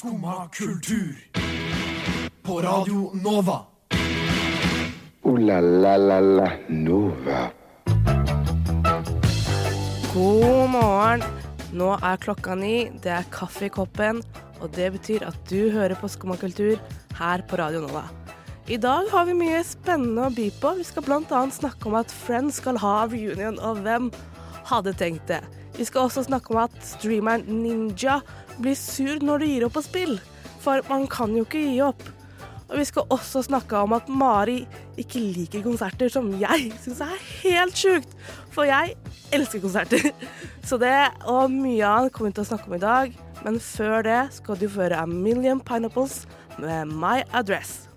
Skumma kultur. På Radio Nova. O-la-la-la-la Nova. God morgen. Nå er klokka ni, det er kaffe i koppen, og det betyr at du hører på Skumma kultur her på Radio Nova. I dag har vi mye spennende å by på. Vi skal bl.a. snakke om at Friends skal ha reunion, og hvem hadde tenkt det? Vi skal også snakke om at streameren Ninja blir sur når du gir opp på spill, for man kan jo ikke gi opp. Og vi skal også snakke om at Mari ikke liker konserter, som jeg syns er helt sjukt. For jeg elsker konserter. Så det og mye annet kommer vi til å snakke om i dag. Men før det skal du føre A Million Pineapples med My Address.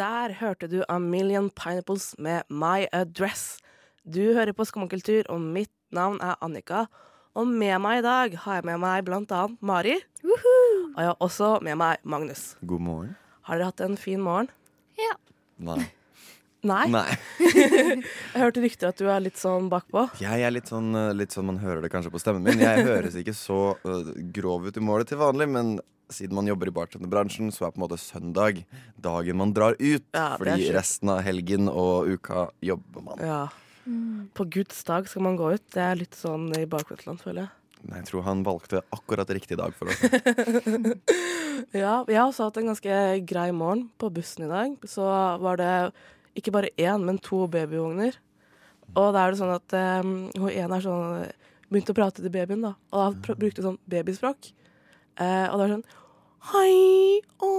Der hørte du A Million Pineapples med My Address. Du hører på Skummakultur, og mitt navn er Annika. Og med meg i dag har jeg med meg blant annet Mari. Og jeg har også med meg Magnus. God morgen. Har dere hatt en fin morgen? Ja. Nei. Nei? Nei. Jeg hørte rykter at du er litt sånn bakpå. Jeg er litt sånn, eh, litt sånn man hører det kanskje på stemmen min. Jeg høres ikke så uh, grov ut i målet til vanlig, men siden man jobber i bartenderbransjen, så er på en måte søndag dagen man drar ut. Ja, fordi resten av helgen og uka jobber man. Ja. På Guds dag skal man gå ut. Det er litt sånn i bakvendtland, føler jeg. Nei, Jeg tror han valgte akkurat riktig dag for oss. Ja, jeg har også hatt en ganske grei morgen på bussen i dag. Så var det ikke bare én, men to babyvogner. Og da er det sånn at um, hun ene er sånn begynte å prate til babyen, da. Og da brukte sånn babyspråk. Eh, og da er det sånn Hei, å,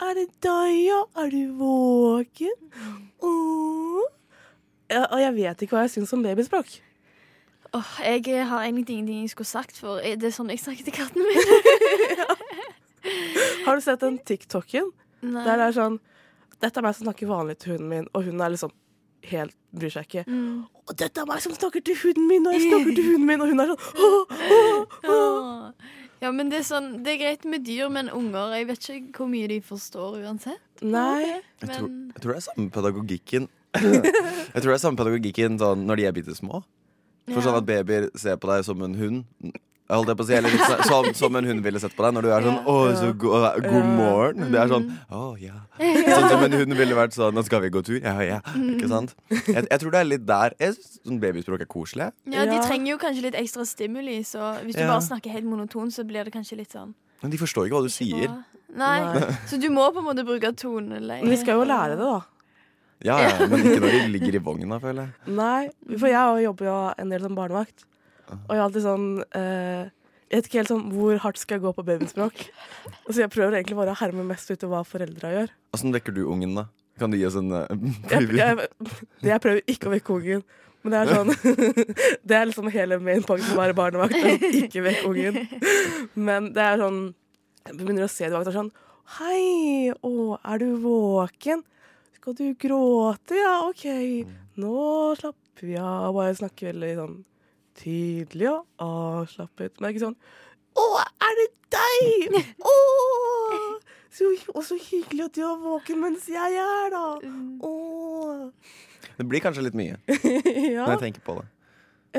er det deg, ja? Er du våken? Ja, og jeg vet ikke hva jeg syns om babyspråk. Åh, jeg har egentlig ingenting jeg skulle sagt, for det er sånn jeg snakker til katten min. Har du sett den TikToken? Nei. Der det er sånn Dette er meg som snakker vanlig til hunden min, og hun er liksom helt bryr seg ikke. Mm. Og dette er meg som snakker til hunden min, og jeg snakker til hunden min, og hun er sånn «Åh, åh, åh». Ja, men det er, sånn, det er greit med dyr, men unger Jeg vet ikke hvor mye de forstår uansett. Nei. Jeg tror, jeg tror det er samme pedagogikken Jeg tror det er samme pedagogikken sånn, når de er bitte små. For Ja. sånn at babyer ser på deg som en hund. Holdt jeg på å si, eller litt så- som, som en hund ville sett på deg når du er sånn Ja. 'Å, så go god morgen'. Det er sånn 'Å, ja'. Sånn som en hund ville vært sånn 'Nå skal vi gå tur'. Ja, ja. Ikke sant? Jeg, jeg tror det er litt der. Jeg sånn babyspråk er koselig. ja, de trenger jo kanskje litt ekstra stimuli, så hvis du Ja. bare snakker helt monoton, så blir det kanskje litt sånn Men de forstår ikke hva du sier. Nei. Nei. Så du må på en måte bruke toneleie. Men vi skal jo lære det, da. Ja, ja, Men ikke når de ligger i vogna, føler jeg. Nei, for jeg jobber jo en del som barnevakt. Og jeg er alltid sånn eh, Jeg vet ikke helt sånn hvor hardt skal jeg gå på babyspråk. Så jeg prøver egentlig bare å herme mest ut av hva foreldra gjør. Åssen vekker du ungen, da? Kan du gi oss en uh, Jeg, preview? jeg, jeg prøver ikke å vekke ungen. Men det er sånn Det er liksom hele mainpointen med å være barnevakt. Ikke vekk ungen. Men det er sånn Jeg begynner å se det sånn Hei, å, er du våken? Skal du gråte? Ja, OK. Nå slapper vi av. Bare snakker veldig sånn tydelig og avslappet. Men er ikke sånn Å, er det deg? Å! Så, og så hyggelig at du er våken mens jeg er, da. Å. Det blir kanskje litt mye ja. når jeg tenker på det.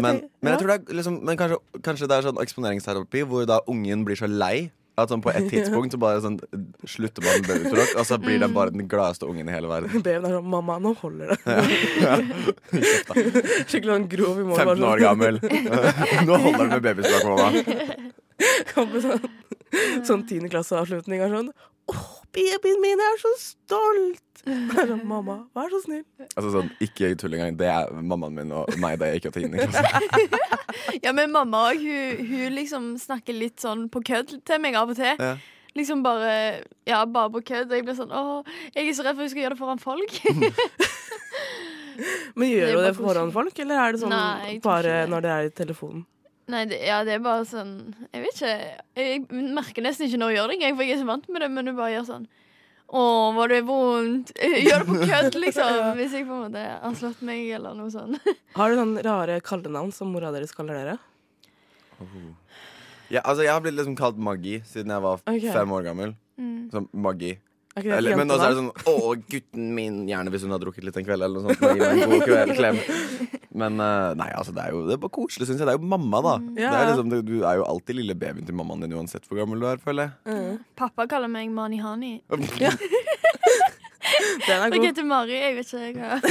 Men, men jeg tror det er liksom Men kanskje, kanskje det er sånn eksponeringsterapi hvor da ungen blir så lei at sånn på et tidspunkt så bare sånn slutter man med babyspråk, og så blir den bare den gladeste ungen i hele verden. Babyen er sånn 'Mamma, nå holder det'. Skikkelig sånn grov i morgen. 15 år gammel. Nå holder det med babyspråk, mamma. Kommer sånn, sånn tiendeklasseavslutning og sånn 'Å, babyen min er så stolt'. Jeg sånn, 'Mamma, vær så snill'. Altså sånn, Ikke tull engang. Det er mammaen min og meg da jeg gikk til tiende klasse. Ja, men mamma òg, hun, hun liksom snakker litt sånn på kødd til meg av og til. Ja. Liksom bare Ja, bare på kødd. Og jeg blir sånn Å, jeg er så redd for at hun skal gjøre det foran folk. Men gjør Det du det bare foran folk, eller er det sånn Nei, bare det. når det er i telefonen? Nei, det, ja, det er bare sånn Jeg vet ikke. Jeg merker nesten ikke når jeg gjør det engang, for jeg er så vant med det, men du bare gjør sånn å, var det vondt? Gjør det på kødd, liksom. Hvis jeg på en måte har slått meg, eller noe sånt. Har du noen rare kallenavn som mora deres kaller dere? Ja, altså, jeg har blitt liksom kalt Maggi siden jeg var okay. fem år gammel. Mm. Maggi. Ikke det et Eller, men også er det sånn Å, gutten min. Gjerne hvis hun har drukket litt en kveld, eller noe sånt. Gi meg en god kveld, klem. Men eh, nei, altså, det er jo det er bare koselig, syns jeg. Det er jo mamma, da. Mm. Det Ja. er liksom, du er jo alltid lille babyen til mammaen din uansett hvor gammel du er, føler jeg. Mm. Pappa kaller meg Mani Hani. Den er god. heter Mari, jeg vet ikke hva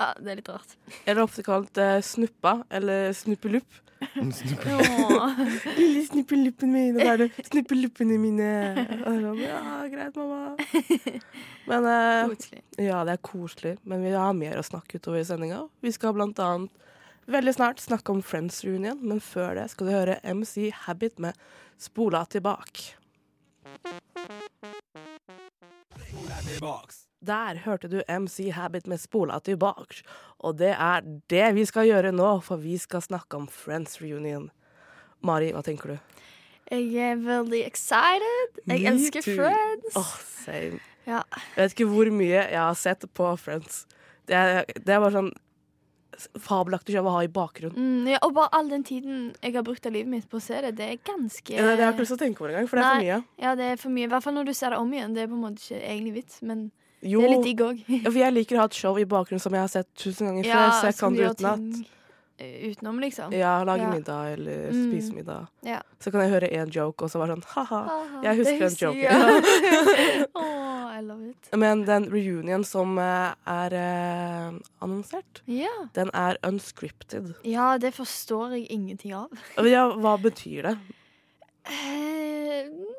Ja, det er litt rart. Er det ofte kalt uh, snuppa, eller snuppelupp. Lille snuppeluppen min, og da er det snuppeluppene mine. Og sånn, ja, greit, mamma. Men eh, ja, det er koselig. Men vi har mer å snakke utover i sendinga. Vi skal blant annet veldig snart snakke om Friends reunion, men før det skal du høre MC Habit med Spola tilbake. Der hørte du MC Habit med Spola tilbake. Og det er det vi skal gjøre nå, for vi skal snakke om Friends reunion. Mari, hva tenker du? Jeg er veldig excited. Jeg Me elsker too. Friends. Åh, same. Ja. Jeg vet ikke hvor mye jeg har sett på Friends. Det er, det er bare sånn fabelaktig show å ha i bakgrunnen. Mm, ja, og bare all den tiden jeg har brukt av livet mitt på å se det, det er ganske Ja, det, har jeg ikke lyst til å tenke over engang, for det er for mye. Ja, det er for mye. I hvert fall når du ser det om igjen. Det er på en måte ikke egentlig vits, men Jo, det er litt digg òg. for jeg liker å ha et show i bakgrunnen som jeg har sett tusen ganger før, så jeg kan det utenat. eh, utenom, liksom. Ja, lage Ja. middag eller Mm. spise middag. Ja. Så kan jeg høre én joke, og så være sånn ha-ha. Jeg husker den joken. Åh, I love it. Men den reunion som eh, er eh, annonsert, Ja. den er unscripted. ja, det forstår jeg ingenting av. Ja, hva betyr det? Eh, mm,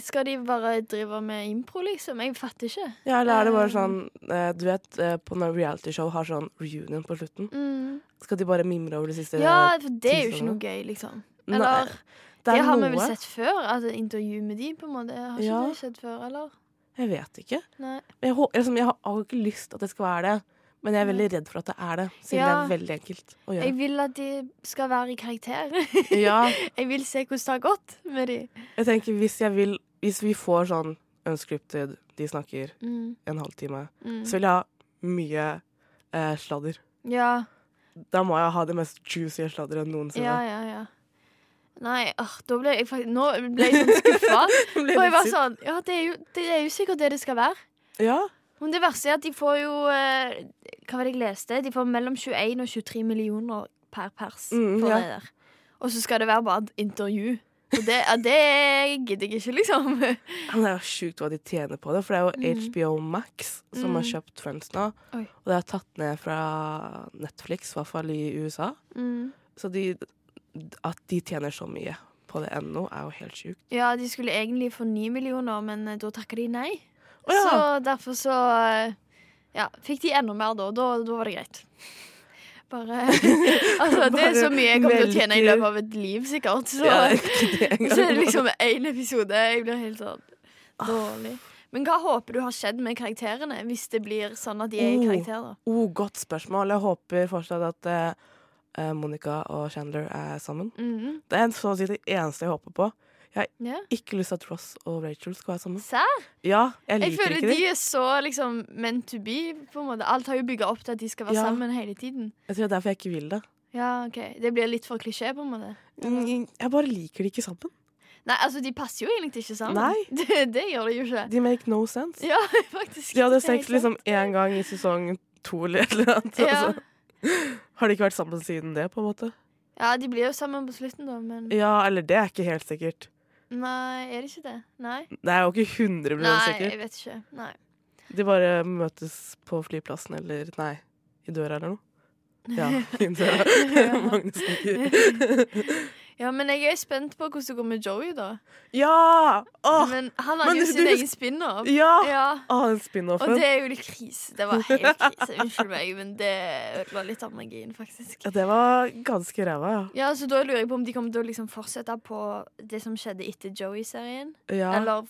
skal de bare drive med impro, liksom? Jeg fatter ikke. Ja, eller er det bare Um. sånn eh, Du vet, eh, på når realityshow har sånn reunion på slutten. Mm. Skal de bare mimre over de siste Ja, for det er jo ikke noe gøy, liksom. Nei, Eller det Det har har vi vel sett før? Altså intervju med de, på en måte. Har ikke Ja. det skjedd før, eller? Jeg vet ikke. Nei. Jeg, hå- liksom, jeg har har ikke lyst til at det skal være det, men jeg er veldig redd for at det er det. Siden Ja. det er veldig enkelt å gjøre. Jeg vil at de skal være i karakter. Ja, jeg vil se hvordan det har gått med de. jeg tenker hvis jeg vil Hvis vi får sånn unscripted, de snakker Mm, en halvtime, mm. så vil jeg ha mye eh, sladder. Ja, Da må jeg ha det mest juicy sladderet noensinne. ja, ja, ja. Nei, åh, da ble jeg faktisk Nå ble jeg sånn skuffa. For jeg var sånn Ja, det er, jo, det er jo sikkert det det skal være. Ja, Men det verste er at de får jo eh, Hva var det jeg leste? De får mellom 21 og 23 millioner per pers Mm, for ja. det der. Og så skal det være bare et intervju. Og det, ja, det gidder jeg ikke, liksom. Men det er jo sjukt hva de tjener på det, for det er jo Mm. HBO Max som har Mm. kjøpt Friends nå. Oi. Og det er tatt ned fra Netflix, i hvert fall i USA. Mm. Så de, at de tjener så mye på det ennå, er jo helt sjukt. Ja, de skulle egentlig få 9 millioner, men eh, da takker de nei. Å ja. Så derfor så eh, Ja, fikk de enda mer da. Da, da var det greit. Bare Altså, det er så mye jeg kommer til å tjene i løpet av et liv, sikkert. Så, Ja, ikke så er det liksom én episode. Jeg blir helt sånn dårlig. Men hva håper du har skjedd med karakterene, hvis det blir sånn at de er i Oh. karakter? da? Oh, godt spørsmål. Jeg håper fortsatt at eh, eh, Monica og Chandler er sammen. Mhm. Det er så å si det eneste jeg håper på. Ja. Ikke lyst til at Ross og Rachel skal være sammen. Sær? Ja, jeg Jeg føler de er så liksom meant to be. på en måte Alt har jo bygga opp til at de skal være Ja. sammen hele tiden. Jeg tror det er derfor jeg ikke vil det. Ja, ok Det blir litt for klisjé, på en måte. Mm, Jeg bare liker de ikke sammen. Nei, altså, de passer jo egentlig ikke sammen. Nei. Det, det gjør de jo ikke. De make no sense. Ja, faktisk. De hadde sex liksom én gang i sesong to eller et eller annet. Ja. Altså. har de ikke vært sammen siden det, på en måte. ja, de blir jo sammen på slutten, da, men Ja, eller det er ikke helt sikkert. Nei, er det ikke det? Nei? Det er jo ikke 100 Nei, sikkert. jeg vet ikke. Nei. De bare møtes på flyplassen eller Nei, i døra eller noe. Ja, i døra. Magnus nikker. Ja, men jeg er spent på hvordan det går med Joey, da. ja! Åh, Men han har men jo sin egen spin-off. ja! Ja. Åh, den Og spin-offen. det er jo litt krise. Det var helt krise. Unnskyld meg, men det ødela litt av magien, faktisk. Ja, det var ganske ræva, ja. Ja, så Da lurer jeg på om de kommer til å liksom fortsette på det som skjedde etter Joey-serien. ja. Eller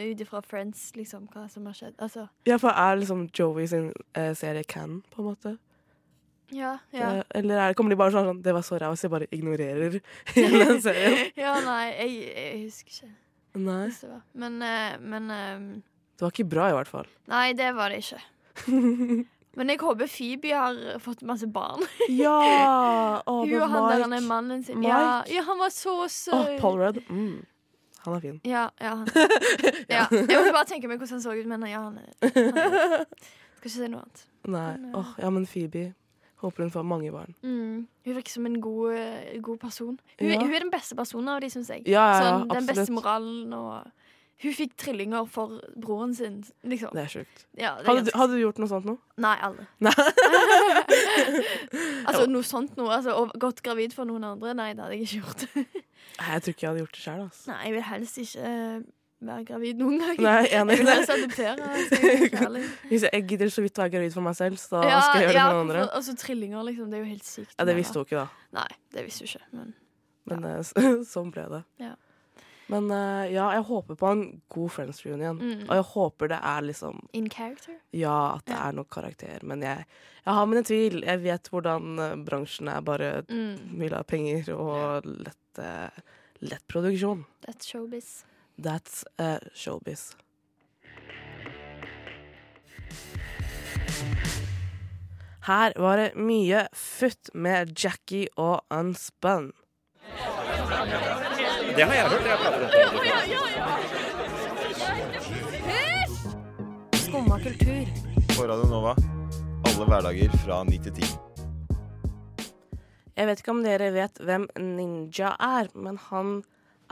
ut ifra Friends, liksom, hva som har skjedd. Altså, Ja, for er liksom Joey sin eh, serie Can, på en måte? Ja, ja. Det, eller er, kommer de bare sånn sånn Det var så ræva, så jeg bare ignorerer hele den serien? ja, nei, jeg, jeg husker ikke. Nei. det var. Men, eh, men eh, Det var ikke bra, i hvert fall. Nei, det var det ikke. Men jeg håper Phoebe har fått masse barn. ja! Oh, Hun og han der han er mannen sin. Ja, ja, han var så søt. Oh, Paul Rudd. Mm. Han er fin. Ja, ja, han. ja. Jeg måtte bare tenke meg hvordan han så ut, men ja, han er, han er. Skal ikke si noe annet. Nei. Men, uh, Åh, ja, men Phoebe. Håper hun får mange barn. Mm. Hun virker som en god, eh, god person. Hun, Ja. hun er den beste personen av de, syns jeg. Ja, ja, sånn, den beste moralen og Hun fikk trillinger for broren sin, liksom. Det er sjukt. Ja, det er Hadde, du- hadde du gjort noe sånt nå? Nei, aldri. Nei. altså noe sånt noe. Altså, og gått gravid for noen andre? Nei, det hadde jeg ikke gjort. Nei, Jeg tror ikke jeg hadde gjort det sjøl. Altså. Nei, jeg vil helst ikke eh, være gravid noen gang. Nei, Jeg vil skal jeg. Hvis jeg gidder så vidt være gravid for meg selv, så Ja, skal jeg gjøre det for noen andre. Altså trillinger, liksom. Det er jo helt sykt. Ja, Det visste hun ikke, da. Nei, det visste hun ikke. Men Men ja. sånn ble det. Ja. Men uh, ja, jeg håper på en god Friends reunion. Mm. Og jeg håper det er liksom in character. Ja, at det Ja. er nok karakter. Men jeg, jeg har mine tvil. Jeg vet hvordan eh, bransjen er bare Mm. mye ha penger og lett, uh, lett produksjon. That's showbiz. That's uh, showbiz. Her var det mye futt med Jackie og Unspun. Det har jeg hørt. Jeg prater Skumma kultur. på Radio Nova alle hverdager fra 9 til 10. Jeg vet ikke om dere vet hvem Ninja er, men han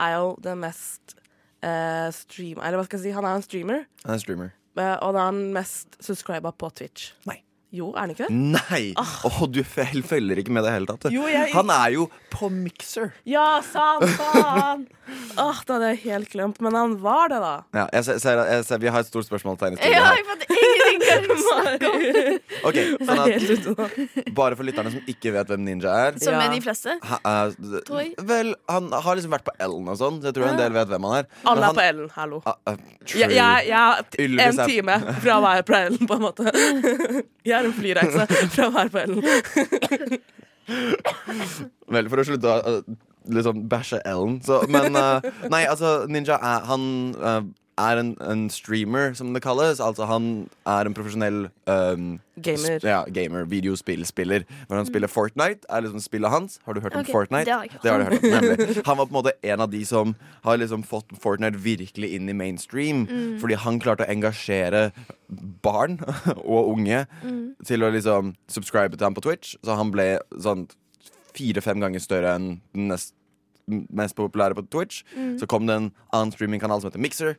er jo den mest eh, streamer Eller hva skal jeg si, han er en streamer. Han er streamer. Uh, og da er han mest subscriba på Twitch. Nei. Jo, er han ikke det? Nei! Åh, du følger ikke med det hele tatt. Jo, jeg- Han er jo på Mixer. Ja, sant, faen! Åh, det hadde jeg helt glemt. Men han var det, da. Ja, jeg ser, ser, jeg ser, vi har et stort spørsmålstegn i studio Ja, Ok, sånn at. Bare for lytterne som ikke vet hvem Ninja er Som Ja. er de fleste. ha, uh, Tror jeg. Vel, han har liksom vært på Ellen og sånn, så jeg tror en del vet hvem han er. Alle er han- på Ellen. Hallo. Uh, uh. Jeg, jeg, jeg er en time fra å være på Ellen, på en måte. Jeg er en flyreise fra å være på Ellen. Vel, for å slutte å uh, liksom bæsje Ellen. Så, men uh, nei, altså, Ninja er, han uh, er en, en streamer, som det kalles. Altså han er en profesjonell um, Gamer. Ja, gamer, videospillspiller. Når han spiller Fortnite, er liksom spillet hans. Har du hørt om Fortnite? det har jeg hørt Det har hørt om, nemlig. Han var på en måte en av de som har liksom fått Fortnite virkelig inn i mainstream. Fordi han klarte å engasjere barn og unge til å liksom subscribe til ham på Twitch. Så han ble sånn fire-fem ganger større enn den nest mest populære på Twitch. Så kom det en annen streamingkanal som heter Mixer.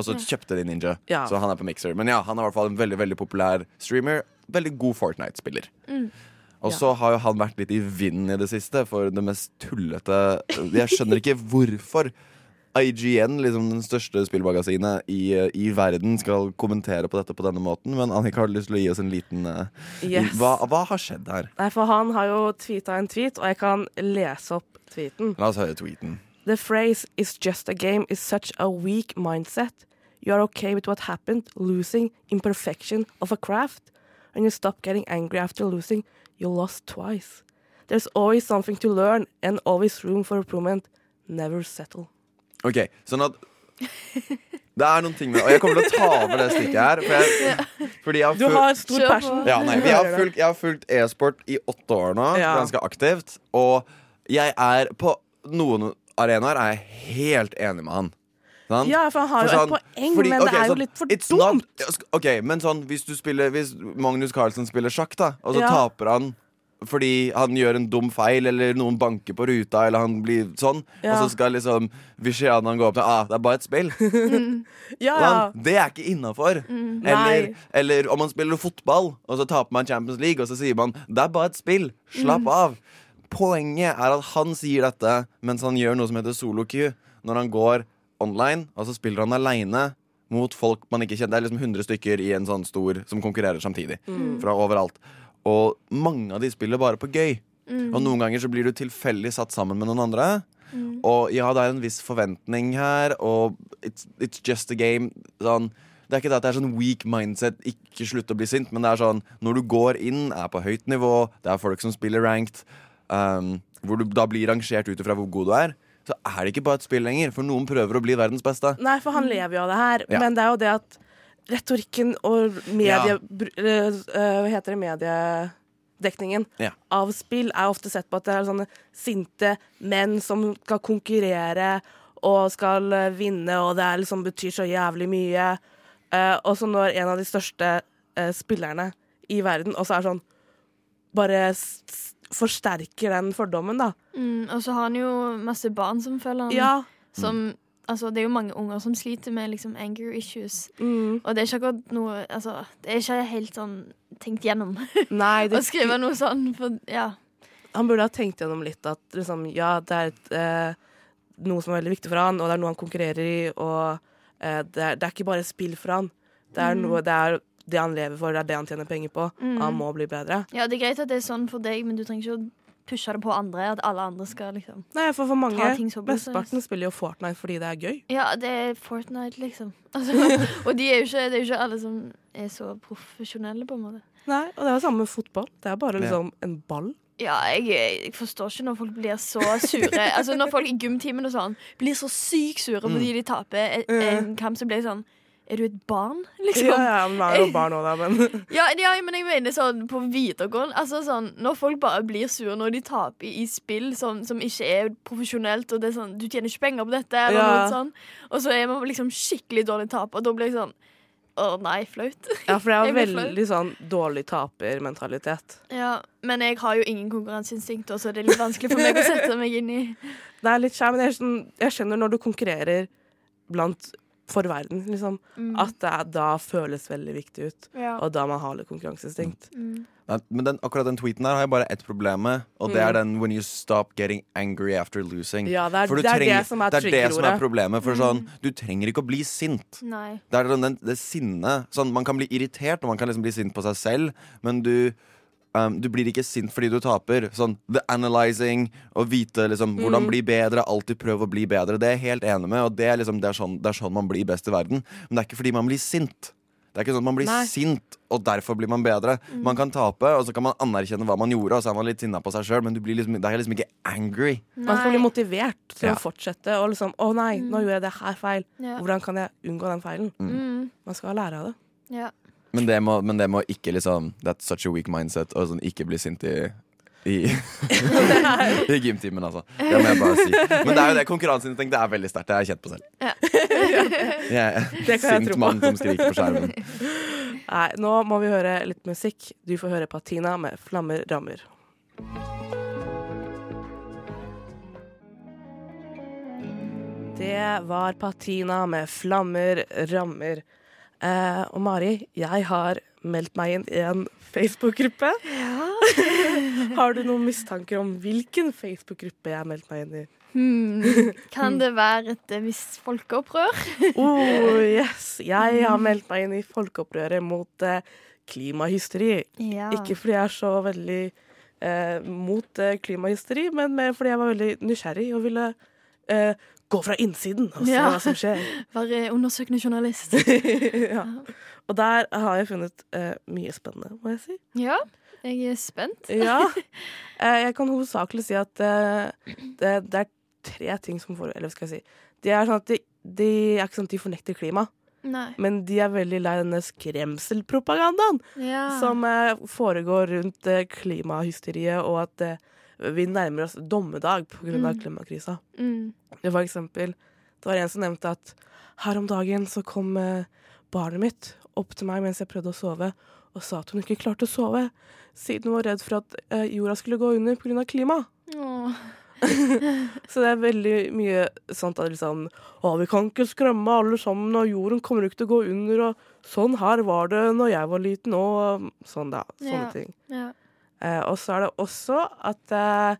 Og så kjøpte de Ninja, Ja. så han er på Mixer. Men ja, han er i hvert fall en veldig veldig populær streamer. Veldig god Fortnite-spiller. Og Ja. så har jo han vært litt i vinden i det siste for det mest tullete Jeg skjønner ikke hvorfor IGN, liksom den største spillmagasinet i, i verden, skal kommentere på dette på denne måten. Men Annika, har lyst til å gi oss en liten eh, Yes. hva, hva har skjedd her? Nei, for han har jo tweeta en tweet, og jeg kan lese opp tweeten. La oss høre tweeten. The phrase 'is just a game' is such a weak mindset. You are okay with what happened, losing imperfection of a craft. And you stop getting angry after losing, you lost twice. There's always something to learn and always room for improvement. Never settle. Ok, sånn at Det er noen ting med Og jeg kommer til å ta over det stikket her. For jeg, fordi jeg har Du har stor passion. ja, nei, jeg, har fulgt, jeg har fulgt e-sport i åtte år nå, Ja. ganske aktivt. Og jeg er på noen arenaer er jeg helt enig med han. Sant? Ja, for han har For jo sånn- et poeng, fordi- men okay, det er jo sånn, litt for dumt. not- ok, men sånn, hvis du spiller Hvis Magnus Carlsen spiller sjakk, da, og så Ja. taper han fordi han gjør en dum feil, eller noen banker på ruta, eller han blir sånn, Ja. og så skal liksom Vishianan gå opp til ah, det er bare et spill. Mm. ja. Sant? Det er ikke innafor. Mm. Eller, eller om man spiller fotball, og så taper man Champions League, og så sier man det er bare et spill. Slapp av. Poenget er at han sier dette mens han gjør noe som heter solo-queue. Når han går online, og så spiller han aleine mot folk man ikke kjenner. Det er liksom 100 stykker i en sånn stor som konkurrerer samtidig. Fra overalt. Og mange av de spiller bare på gøy. Og noen ganger så blir du tilfeldig satt sammen med noen andre. Og ja, det er en viss forventning her, og it's, it's just a game. Sånn, det er ikke det at det er sånn weak mindset, ikke slutt å bli sint, men det er sånn når du går inn, er på høyt nivå, det er folk som spiller ranked, um, hvor du da blir rangert ut ifra hvor god du er, så er det ikke bare et spill lenger, for noen prøver å bli verdens beste. Nei, for han lever jo av det her. Ja. Men det er jo det at retorikken og medie... br- eh, eh, hva heter det? Mediedekningen Ja. av spill er ofte sett på at det er sånne sinte menn som skal konkurrere og skal eh, vinne, og det er liksom betyr så jævlig mye. Uh, og så når en av de største uh, spillerne i verden også er sånn bare forsterker den fordommen, da. Mm, og så har han jo masse barn som følger han. Ja. Som, altså, det er jo mange unger som sliter med liksom, anger issues. Mm. Og det er ikke akkurat noe Altså, det er ikke helt sånn tenkt gjennom Nei, å skrive noe sånn, for ja. han burde ha tenkt gjennom litt at liksom, ja, det er et, eh, noe som er veldig viktig for han, og det er noe han konkurrerer i, og eh, det, er, det er ikke bare spill for han. Det er, Mm. noe, det er det han lever for, det er det han tjener penger på. Mm. Han må bli bedre. Ja, det er greit at det er sånn for deg, men du trenger ikke å pushe det på andre. At alle andre skal liksom Nei, for for mange, Ta ting så mesteparten spiller jo Fortnite fordi det er gøy. Ja, det er Fortnite, liksom. Altså, og de er jo ikke, det er jo ikke alle som er så profesjonelle, på en måte. Nei, og det er jo samme med fotball. Det er bare Ja. liksom en ball. Ja, jeg, jeg forstår ikke når folk blir så sure. Altså Når folk i gymtimen og sånn blir så sykt sure fordi de taper en, en kamp, så blir jeg sånn Er du et barn, liksom? Ja, ja, men jeg er jo barn òg, da, men Ja, ja, men jeg mener sånn på videregående Altså sånn, Når folk bare blir sure når de taper i spill som, som ikke er profesjonelt, og det er sånn Du tjener ikke penger på dette, eller Ja. noe sånt. og så er man liksom skikkelig dårlig taper, og da blir jeg sånn Å nei, flaut. Ja, for Jeg jo veldig sånn dårlig tapermentalitet. Ja, men jeg har jo ingen konkurranseinstinkt, og så er det litt vanskelig for meg å sette meg inn i Det er litt skjær, men jeg, sånn, jeg skjønner når du konkurrerer blant for verden, liksom, Mm. at det er, da føles veldig viktig ut. Ja. Og da man har litt konkurranseinstinkt. Mm. Men den, akkurat den tweeten der har jeg bare ett problem med, og det er den 'when you stop getting angry after losing'. Ja, det er, For du det, er trenger- det som er det er det som er problemet. For sånn, Du trenger ikke å bli sint. Nei. Det er sånn, den, det sinnet sånn, Man kan bli irritert, og man kan liksom bli sint på seg selv, men du um, Du blir ikke sint fordi du taper. Sånn, The analyzing, å vite liksom, hvordan bli bedre, alltid prøve å bli bedre. Det er jeg helt enig med, og det er, liksom, det, er sånn, det er sånn man blir best i verden. Men det er ikke fordi man blir sint. Det er ikke sånn at Man blir Nei. sint, og derfor blir man bedre. Man kan tape, og så kan man anerkjenne hva man gjorde, og så er man litt sinna på seg sjøl, men du blir liksom, det er liksom ikke angry. Man skal bli motivert til Ja. å fortsette. Og liksom 'Å nei, nå gjorde jeg det her feil. Ja. Hvordan kan jeg unngå den feilen?' Mm. Man skal lære av det. Ja. Men det må, men det må ikke liksom That's such a weak mindset. Og sånn ikke bli sint i i, I gymtimen, altså. Det må jeg bare si. Men det er jo det konkurranseinstinkt. Det er veldig sterkt. Det har jeg kjent på selv. Ja. Jeg er tro sint mann som skriker på skjermen. Nei, nå må vi høre litt musikk. Du får høre Patina med 'Flammer rammer'. Det var Patina med 'Flammer rammer'. Eh, og Mari, jeg har meldt meg inn i en Facebook-gruppe. har du noen mistanker om hvilken Facebook-gruppe jeg har meldt meg inn i? Hmm. Kan det være et eh, visst folkeopprør? Oh, yes! Jeg har meldt meg inn i folkeopprøret mot eh, klimahysteri. Ja. Ikke fordi jeg er så veldig eh, mot eh, klimahysteri, men mer fordi jeg var veldig nysgjerrig og ville eh, gå fra innsiden og se Ja. hva som skjer. Være undersøkende journalist. ja. Og der har jeg funnet uh, mye spennende, må jeg si. Ja, jeg er spent. Ja. Uh, jeg kan hovedsakelig si at uh, det, det er tre ting som får Eller hva skal jeg si? Det er sånn at de, de er ikke sånn at de fornekter klima, Nei. men de er veldig lei denne skremselpropagandaen. Ja. som foregår rundt klimahysteriet, og at vi nærmer oss dommedag pga. Mm. klimakrisa. mm. Det var eksempel Det var en som nevnte at her om dagen så kom eh, barnet mitt opp til meg mens jeg prøvde å sove, og sa at hun ikke klarte å sove siden hun var redd for at eh, jorda skulle gå under pga. klima. Åh. Så det er veldig mye sånt at liksom Å, vi kan ikke skremme alle sammen, og jorden kommer ikke til å gå under, og sånn her var det når jeg var liten, og sånn, da. Sånne Ja. ting. Ja. Eh, og så er det også at eh,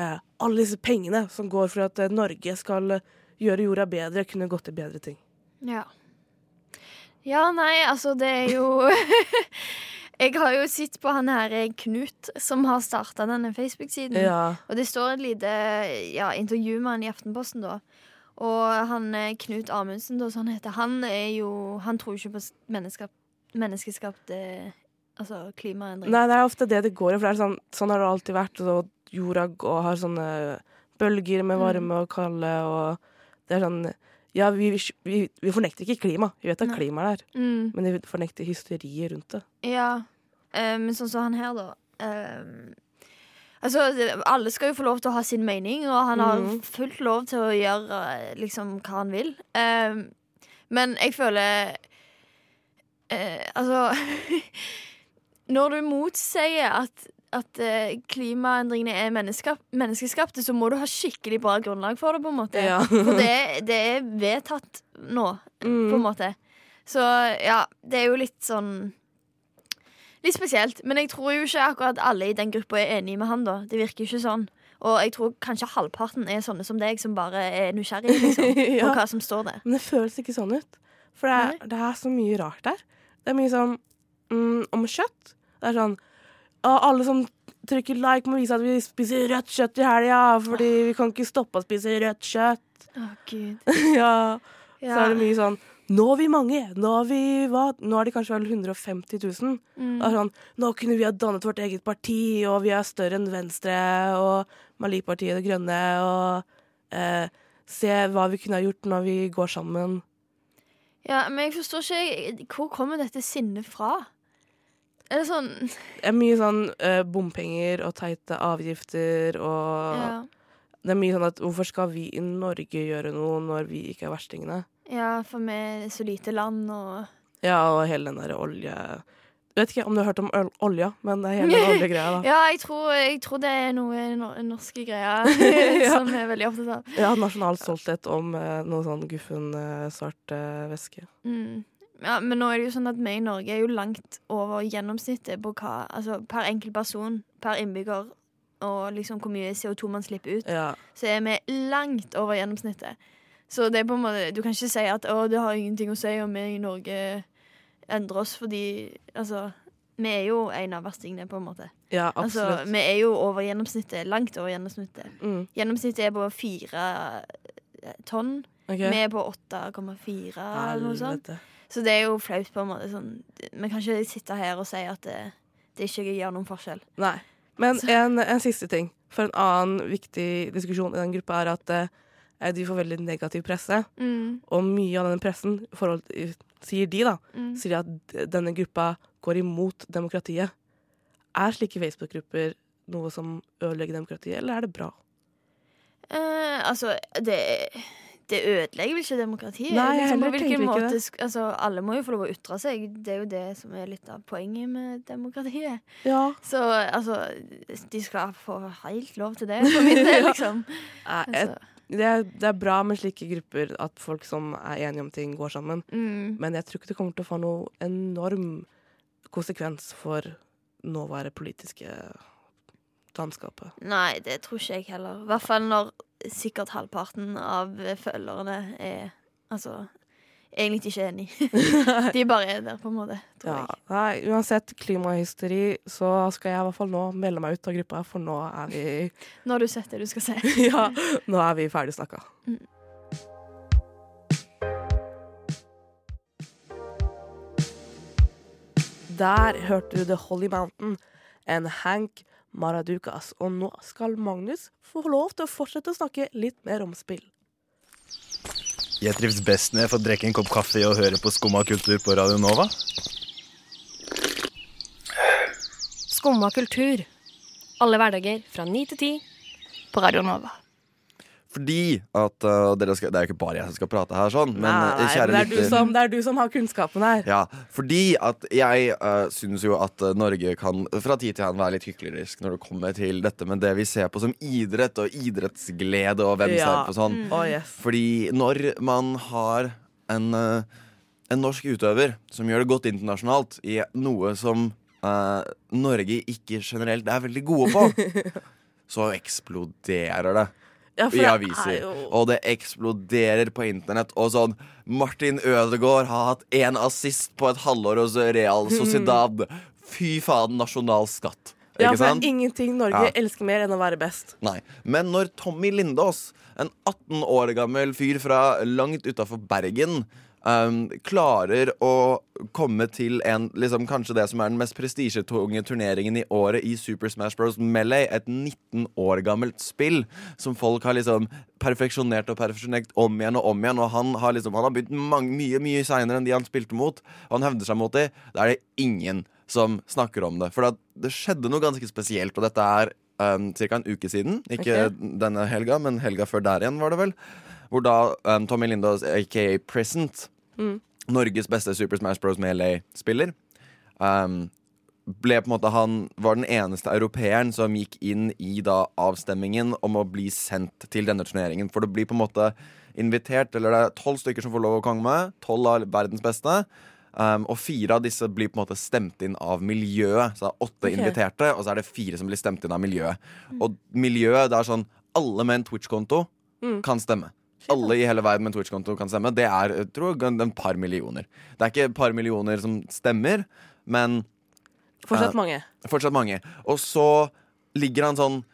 eh, alle disse pengene som går for at Norge skal gjøre jorda bedre, kunne gått til bedre ting. Ja. Ja, nei, altså, det er jo Jeg har jo sett på han her Knut, som har starta denne Facebook-siden. Ja. Og det står et lite ja, intervju med han i Aftenposten, da. Og han Knut Amundsen, da, som han heter, han er jo Han tror ikke på s- menneskeskap, menneskeskapt eh, altså klimaendring. Nei, det er ofte det det går i, for det er sånn, sånn har det alltid vært. Og jorda går, har sånne bølger med varme og kalde, og det er sånn Ja, vi, vi, vi fornekter ikke klima. Vi vet at klima er der, Mm. men vi fornekter hysteriet rundt det. Ja, eh, men sånn som han her, da. eh, altså, alle skal jo få lov til å ha sin mening, og han har Mhm. fullt lov til å gjøre eh, liksom hva han vil. Um, men jeg føler uh, Altså Når du motsier at at eh, klimaendringene er menneskeskapte, så må du ha skikkelig bra grunnlag for det, på en måte. Ja. For det, det er vedtatt nå, på en Mm. måte. Så ja, det er jo litt sånn Litt spesielt. Men jeg tror jo ikke akkurat alle i den gruppa er enig med han, da. Det virker jo ikke sånn. Og jeg tror kanskje halvparten er sånne som deg, som bare er nysgjerrig liksom, Ja. på hva som står der. Men det føles ikke sånn ut. For det er, det er så mye rart der. Det er mye sånn mm, om kjøtt. Det er sånn Alle som trykker like, må vise at vi spiser rødt kjøtt i helga, fordi vi kan ikke stoppe å spise rødt kjøtt. Å, gud. ja. Så er det mye sånn Nå er vi mange. Nå er vi? Nå er de kanskje vel 150 000. Mm. Det sånn Nå kunne vi ha dannet vårt eget parti, og vi er større enn Venstre og Mali-partiet Det Grønne, og eh, se hva vi kunne ha gjort når vi går sammen. ja, men jeg forstår ikke Hvor kommer dette sinnet fra? Er det sånn Det er mye sånn uh, bompenger og teite avgifter og ja. Det er mye sånn at hvorfor skal vi i Norge gjøre noe når vi ikke er verstingene? ja, for vi er så lite land og Ja, og hele den derre olje... Jeg vet ikke om du har hørt om olja, men det er hele den oljegreia, da. Ja, jeg tror, jeg tror det er noe no norske greier som er veldig opptatt av. Ja, nasjonal stolthet om eh, noe sånn guffen, eh, svart eh, væske. Mm. Ja, men nå er det jo sånn at vi i Norge er jo langt over gjennomsnittet på hva Altså per enkelt person, per innbygger, og liksom hvor mye CO2 man slipper ut, Ja. så er vi langt over gjennomsnittet. Så det er på en måte Du kan ikke si at å, det har ingenting å si om vi i Norge endrer oss, fordi altså Vi er jo en av verstingene, på en måte. ja, Altså, vi er jo over gjennomsnittet. Langt over gjennomsnittet. mm, Gjennomsnittet er på fire eh, tonn. Okay. Vi er på 8,4 eller noe sånt. Så det er jo flaut på en måte. Sånn, vi kan ikke sitte her og si at det, det ikke gjør noen forskjell. Nei. Men en, en siste ting. For en annen viktig diskusjon i den gruppa er at eh, de får veldig negativ presse. Mm, Og mye av denne pressen, forhold, sier de, da, mm. sier de at denne gruppa går imot demokratiet. Er slike Facebook-grupper noe som ødelegger demokratiet, eller er det bra? Eh, altså, det, det ødelegger vel ikke demokratiet? Nei, liksom, på hvilken måte altså, Alle må jo få lov å ytre seg. Det er jo det som er litt av poenget med demokratiet. Ja. Så altså, de skal få helt lov til det, for min del, liksom. ja. Altså, det, er, det er bra med slike grupper, at folk som er enige om ting, går sammen. mm. Men jeg tror ikke det kommer til å få noe enorm konsekvens for nåværende politiske landskapet. Nei, det tror ikke jeg heller. I hvert fall når sikkert halvparten av følgerne er altså egentlig ikke enig. De bare er der, på en måte, tror Ja, jeg. nei, uansett klimahysteri, så skal jeg i hvert fall nå melde meg ut av gruppa, for nå er vi Nå har du sett det du skal se. Ja, nå er vi ferdig snakka. Mm. Der hørte du The Holy Mountain, en Hank Maradukas. Og nå skal Magnus få lov til å fortsette å snakke litt mer om spill. Jeg trives best når jeg får drikke en kopp kaffe og høre på Skumma kultur på Radio Nova. Skumma kultur. Alle hverdager fra ni til ti på Radio Nova. Fordi at uh, skal, Det er jo ikke bare jeg som skal prate her, sånn, men Nei, nei, kjære det, er du lytter som, det er du som har kunnskapen her. Ja, fordi at jeg uh, syns jo at Norge kan fra tid til annen være litt hyklerisk når det kommer til dette med det vi ser på som idrett og idrettsglede og hvem Ja. ser på sånn. Å, yes. Fordi når man har en, uh, en norsk utøver som gjør det godt internasjonalt i noe som uh, Norge ikke generelt er veldig gode på, så eksploderer det Ja, i er aviser. jo- Og det eksploderer på internett. Og sånn Martin Ødegaard har hatt én assist på et halvår hos Real Sociedad. Fy faen, nasjonal skatt. Ja, for sant? det er ingenting Norge Ja. elsker mer enn å være best. Nei. Men når Tommy Lindås, en 18 år gammel fyr fra langt utafor Bergen, um, klarer å komme til en, liksom, kanskje det som er den mest prestisjetunge turneringen i året i Super Smash Bros. Melee, et 19 år gammelt spill som folk har liksom perfeksjonert og perfeksjonert om igjen og om igjen. Og han har liksom Han har begynt mange, mye mye seinere enn de han spilte mot, og han hevder seg mot de. Da er det ingen som snakker om det. For det, skjedde noe ganske spesielt, og dette er um, ca. en uke siden. Ikke okay. denne helga, men helga før der igjen, var det vel. Hvor da um, Tommy Lindaas, aka Present, Mm. Norges beste Super Smash Bros. Melee-spiller, um, ble på en måte Han var den eneste europeeren som gikk inn i da avstemmingen om å bli sendt til denne turneringen. For det blir på en måte invitert Eller det er tolv stykker som får lov å komme med. Tolv av verdens beste. Um, og fire av disse blir på en måte stemt inn av miljøet. Så det er åtte okay. inviterte, og så er det fire som blir stemt inn av miljøet. Og miljøet, det er sånn Alle med en Twitch-konto Mm. kan stemme. Alle i hele verden med en Twitch-konto kan stemme. Det er jeg tror, jeg, en par millioner. Det er ikke et par millioner som stemmer, men Fortsatt Eh, mange. fortsatt mange. Og så ligger han sånn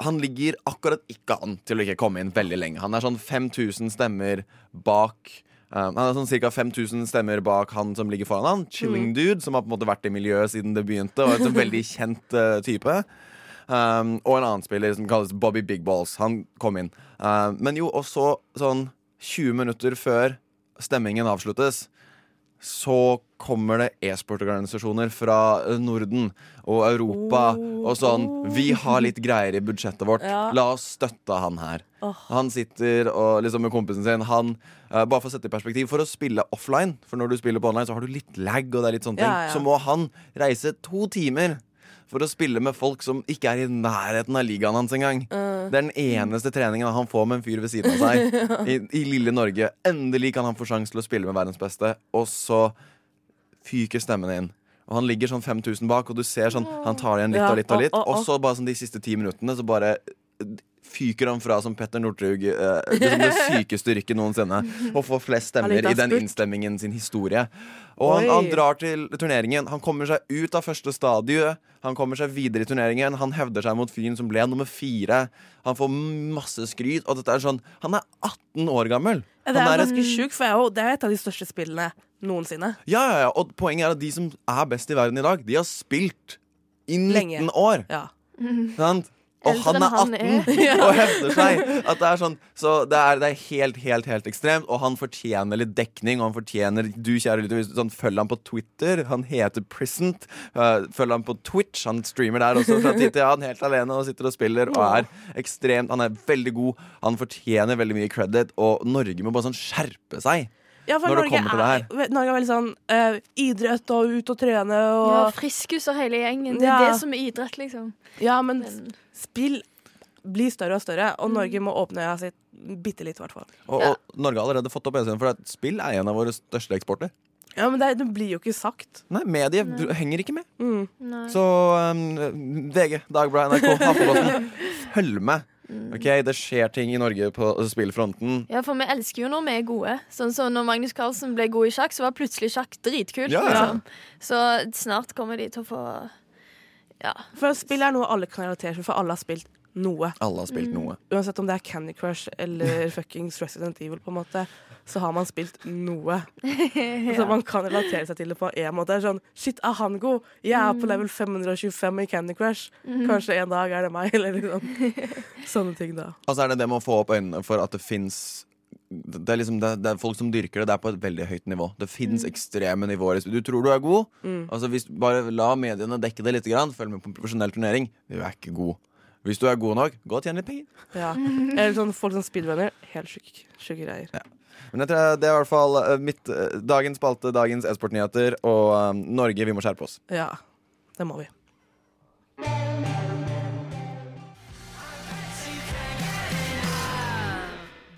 Han ligger akkurat ikke an til å ikke komme inn veldig lenge. Han er sånn 5000 stemmer bak um, Han er sånn ca. 5000 stemmer bak han som ligger foran han. Chilling dude, som har på en måte vært i miljøet siden det begynte, og er en sånn veldig kjent uh, type. Um, og en annen spiller som kalles Bobby Big Balls. Han kom inn. Um, men jo, også sånn 20 minutter før stemmingen avsluttes, så kommer det e-sportorganisasjoner fra eh, Norden og Europa Oh, og sånn. Vi har litt greier i budsjettet vårt. Ja. La oss støtte han her. Oh. Han sitter og liksom med kompisen sin. Han, uh, bare for å sette i perspektiv, for å spille offline, for når du spiller på online, så har du litt lag, og det er litt sånne ting, Ja, ja. så må han reise to timer for å spille med folk som ikke er i nærheten av ligaen hans engang. Uh. Det er den eneste treningen han får med en fyr ved siden av seg i, i lille Norge. Endelig kan han få sjanse til å spille med verdens beste, og så fyker stemmen inn. Og han ligger sånn 5000 bak, og du ser sånn Han tar igjen litt og litt og litt. Og så bare sånn de siste ti minuttene så bare fyker han fra som Petter Northug. Eh, liksom det sykeste rykket noensinne. Og får flest stemmer i den innstemmingen sin historie. Og han, han drar til turneringen. Han kommer seg ut av første stadiet. Han kommer seg videre i turneringen. Han hevder seg mot fyren som ble nummer fire. Han får masse skryt. Og dette er sånn Han er 18 år gammel. det er er ganske sjukt, for jeg det er et av de største spillene noensinne. Ja, ja, ja, og poenget er at de som er best i verden i dag, de har spilt i 19 Lenge. år. Ja. Sant? Og han er han 18 og hevder seg. At det er sånn, så det er, det er helt, helt helt ekstremt. Og han fortjener litt dekning. Og han fortjener Du, kjære lytter, sånn, følg ham på Twitter. Han heter Prisont. Uh, følg ham på Twitch. Han streamer der også fra tid til annen, helt alene, og sitter og spiller. Og er ekstremt Han er veldig god. Han fortjener veldig mye credit. Og Norge må bare sånn skjerpe seg. Ja, for Når det Norge kommer til det er, Norge er veldig sånn uh, idrett og ut og trene og Ja, Friskus og hele gjengen. Det Ja. er det som er idrett, liksom. men Men, spill blir større og større, og Norge må åpne øya sitt bitte litt, i hvert fall. Og, Ja. og Norge har allerede fått opp øynene for at spill er en av våre største eksporter. Ja, men det, det blir jo ikke sagt. Nei, Medier du henger ikke med. Mm. Så um, VG, Dagbladet, NRK, Aftenposten, følg med. Ok, Det skjer ting i Norge på spillfronten. Ja, for vi elsker jo når vi er gode. Sånn som når Magnus Carlsen ble god i sjakk, så var plutselig sjakk dritkult. Ja, ja. Liksom. Så snart kommer de til å få Ja. For spill er noe alle kan relatere til, for alle har spilt noe. Alle har spilt Mm. noe. Uansett om det er Candy Crush eller fuckings Resident Evil, på en måte, så har man spilt noe. Så man kan relatere seg til det på en måte. Sånn, Shit, er han god? Jeg er på level 525 i Candy Crush. Kanskje en dag er det meg, eller liksom. Sånne ting, da. Og så er det det med å få opp øynene for at det fins det er, liksom, det, det er folk som dyrker det. Det er på et veldig høyt nivå. Det fins ekstreme nivåer. Du tror du er god. Altså hvis Bare la mediene dekke det litt. Følg med på en profesjonell turnering. Du er ikke god. Hvis du er god nok, gå og tjen litt penger. Ja. Eller sånn folk som speedrunner. Helt sjuke syk greier. Men jeg tror det er i hvert fall eh, mitt, eh, dagens spalte, dagens e-sportnyheter. Og um, Norge, vi må skjerpe oss. Ja, det må vi.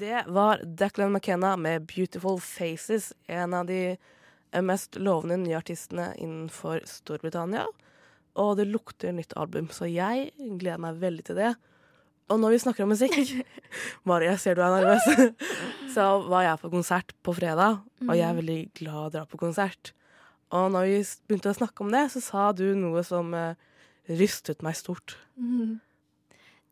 Det var Declan McKenna med 'Beautiful Faces', en av de mest lovende nye artistene innenfor Storbritannia. Og det lukter nytt album, så jeg gleder meg veldig til det. Og når vi snakker om musikk Mari, jeg ser du er nervøs. Så var jeg på konsert på fredag, og jeg er veldig glad å dra på konsert. Og når vi begynte å snakke om det, så sa du noe som uh, rystet meg stort.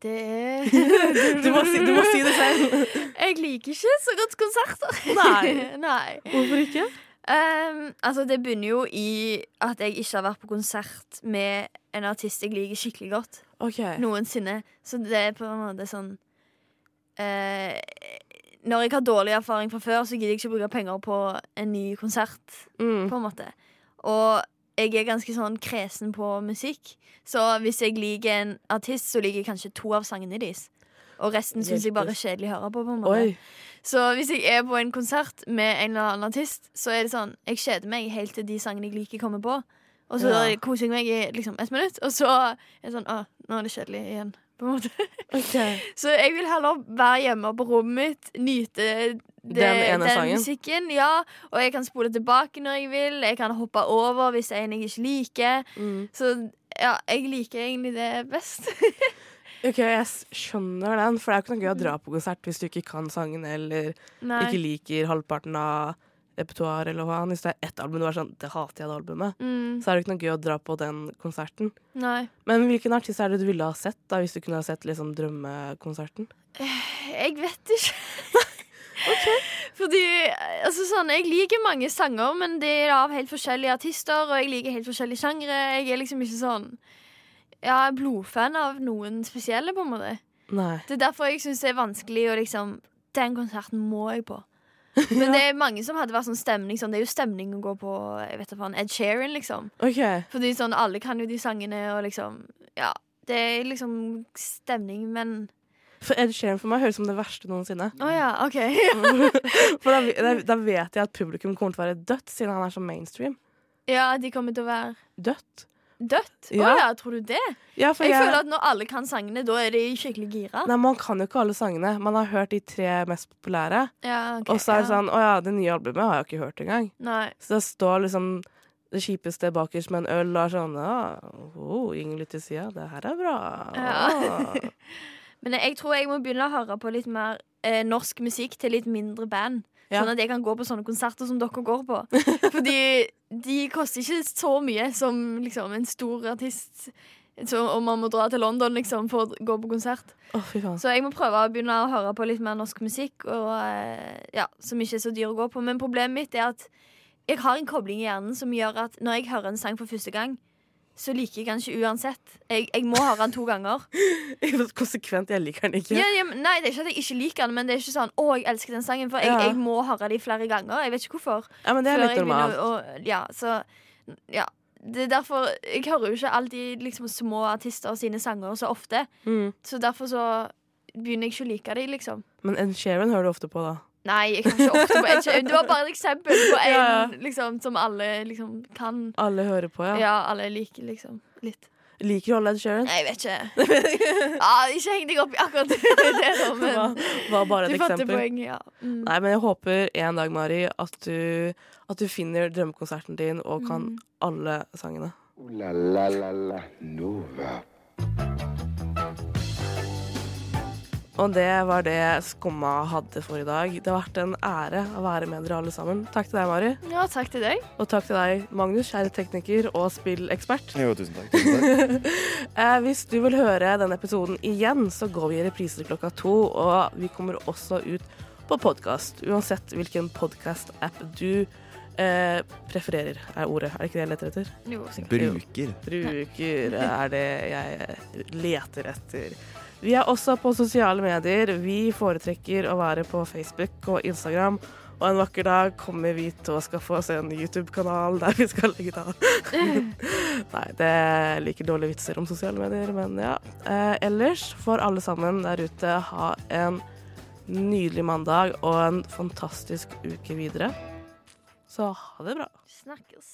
Det er Du må si, du må si det selv. Jeg liker ikke så godt konserter. Nei. Nei. Hvorfor ikke? Ehm, altså, det begynner jo i at jeg ikke har vært på konsert med en artist jeg liker skikkelig godt. Okay. Noensinne. Så det er på en måte sånn uh, Når jeg har dårlig erfaring fra før, så gidder jeg ikke bruke penger på en ny konsert. Mm. På en måte Og jeg er ganske sånn kresen på musikk. Så hvis jeg liker en artist, så liker jeg kanskje to av sangene deres. Og resten syns jeg bare er kjedelig å høre på. på en måte Oi. Så hvis jeg er på en konsert med en eller annen artist, så er det sånn Jeg kjeder meg helt til de sangene jeg liker, kommer på. Og så Ja. koser jeg meg i liksom ett minutt, og så er det sånn Å, nå er det kjedelig igjen. På en måte. Så jeg vil heller være hjemme på rommet mitt, nyte det, Den ene sangen? musikken. Ja, og jeg kan spole tilbake når jeg vil. Jeg kan hoppe over hvis det er en jeg ikke liker. Mm. Så ja, jeg liker egentlig det best. Ok, jeg skjønner den, for det er jo ikke noe gøy å dra på konsert hvis du ikke kan sangen eller Nei. ikke liker halvparten av repertoaret eller hva. Hvis det er ett album du er sånn Det hater jeg det albumet. Mm, Så er det ikke noe gøy å dra på den konserten. nei. Men hvilken artist er det du ville ha sett, da hvis du kunne ha sett liksom drømmekonserten? Jeg vet ikke. Fordi altså sånn, Jeg liker mange sanger, men det er av helt forskjellige artister. Og jeg liker helt forskjellige sjangre. Jeg er liksom ikke sånn Ja, blodfan av noen spesielle, på en måte. Nei. Det er derfor jeg syns det er vanskelig å liksom Den konserten må jeg på. Men det er mange som hadde vært sånn stemning sånn, Det er jo stemning å gå på jeg vet ikke, Ed Sheeran, liksom. Okay. Fordi sånn, alle kan jo de sangene, og liksom Ja. Det er liksom stemning, men For Ed Sheeran for meg høres ut som det verste noensinne. Oh, ja, OK. For da, da vet jeg at publikum kommer til å være dødt, siden han er så mainstream. ja, de kommer til å være Dødt. Dødt. Å Ja. ja, tror du det? Ja, Jeg jeg, føler at når alle kan sangene, da er de skikkelig gira. Nei, Man kan jo ikke alle sangene. Man har hørt de tre mest populære. Ja, okay, og så er det sånn Å ja, det nye albumet har jeg ikke hørt engang. Nei. Så det står liksom det kjipeste bakerst med en øl og sånn Å, oh, ingen litt til sida. Det her er bra. Ja. Men jeg tror jeg må begynne å høre på litt mer eh, norsk musikk til litt mindre band. Sånn at jeg kan gå på sånne konserter som dere går på. Fordi de koster ikke så mye som liksom en stor artist. Så og man må dra til London liksom for å gå på konsert. Oh, fy faen. Så jeg må prøve å begynne å høre på litt mer norsk musikk, og, eh, ja, som ikke er så dyr å gå på. Men problemet mitt er at jeg har en kobling i hjernen som gjør at når jeg hører en sang for første gang, så liker jeg den ikke uansett. Jeg, jeg må høre den to ganger. Konsekvent. Jeg liker den ikke. Ja, ja, nei, det er ikke at jeg ikke liker den, men det er ikke sånn 'Å, jeg elsker den sangen', for jeg, jeg må høre den flere ganger. Jeg vet ikke hvorfor. Ja, men det er litt jeg normalt. å- ja, så Ja. Det er derfor Jeg hører jo ikke alltid liksom, små artister sine sanger så ofte. Mm. Så derfor så begynner jeg ikke å like dem, liksom. Men Ed Sheeran hører du ofte på, da. Nei, jeg kan ikke ofte på Ed Det var bare et eksempel på en Ja, ja. liksom, som alle liksom kan. Alle hører på, ja. Ja, alle liker liksom litt. Liker du alle Ed Sheeran? Nei, jeg vet ikke. ah, ikke heng deg opp i akkurat det, da, Det men var, var bare du et fatter eksempel. poenget, ja. Mm. Nei, men jeg håper en dag, Mari, at du, at du finner drømmekonserten din og kan Mm. alle sangene. Uh, la la la la Nova. Og det var det Skumma hadde for i dag. Det har vært en ære å være med dere alle sammen. Takk til deg, Mari. Ja, takk til deg. Og takk til deg, Magnus, kjære tekniker og spillekspert. Jo, tusen takk. Tusen takk. Eh, hvis du vil høre denne episoden igjen, så går vi i reprise klokka to. Og vi kommer også ut på podkast, uansett hvilken podkast-app du eh, prefererer, er ordet. Er det ikke det jeg leter etter? Jo. Bruker. Bruker er det jeg leter etter. Vi er også på sosiale medier. Vi foretrekker å være på Facebook og Instagram. Og en vakker dag kommer vi til å skaffe oss en YouTube-kanal der vi skal legge det av. Nei, det er like dårlige vitser om sosiale medier, men ja. Eh, ellers får alle sammen der ute ha en nydelig mandag og en fantastisk uke videre. Så ha det bra. Snakkes.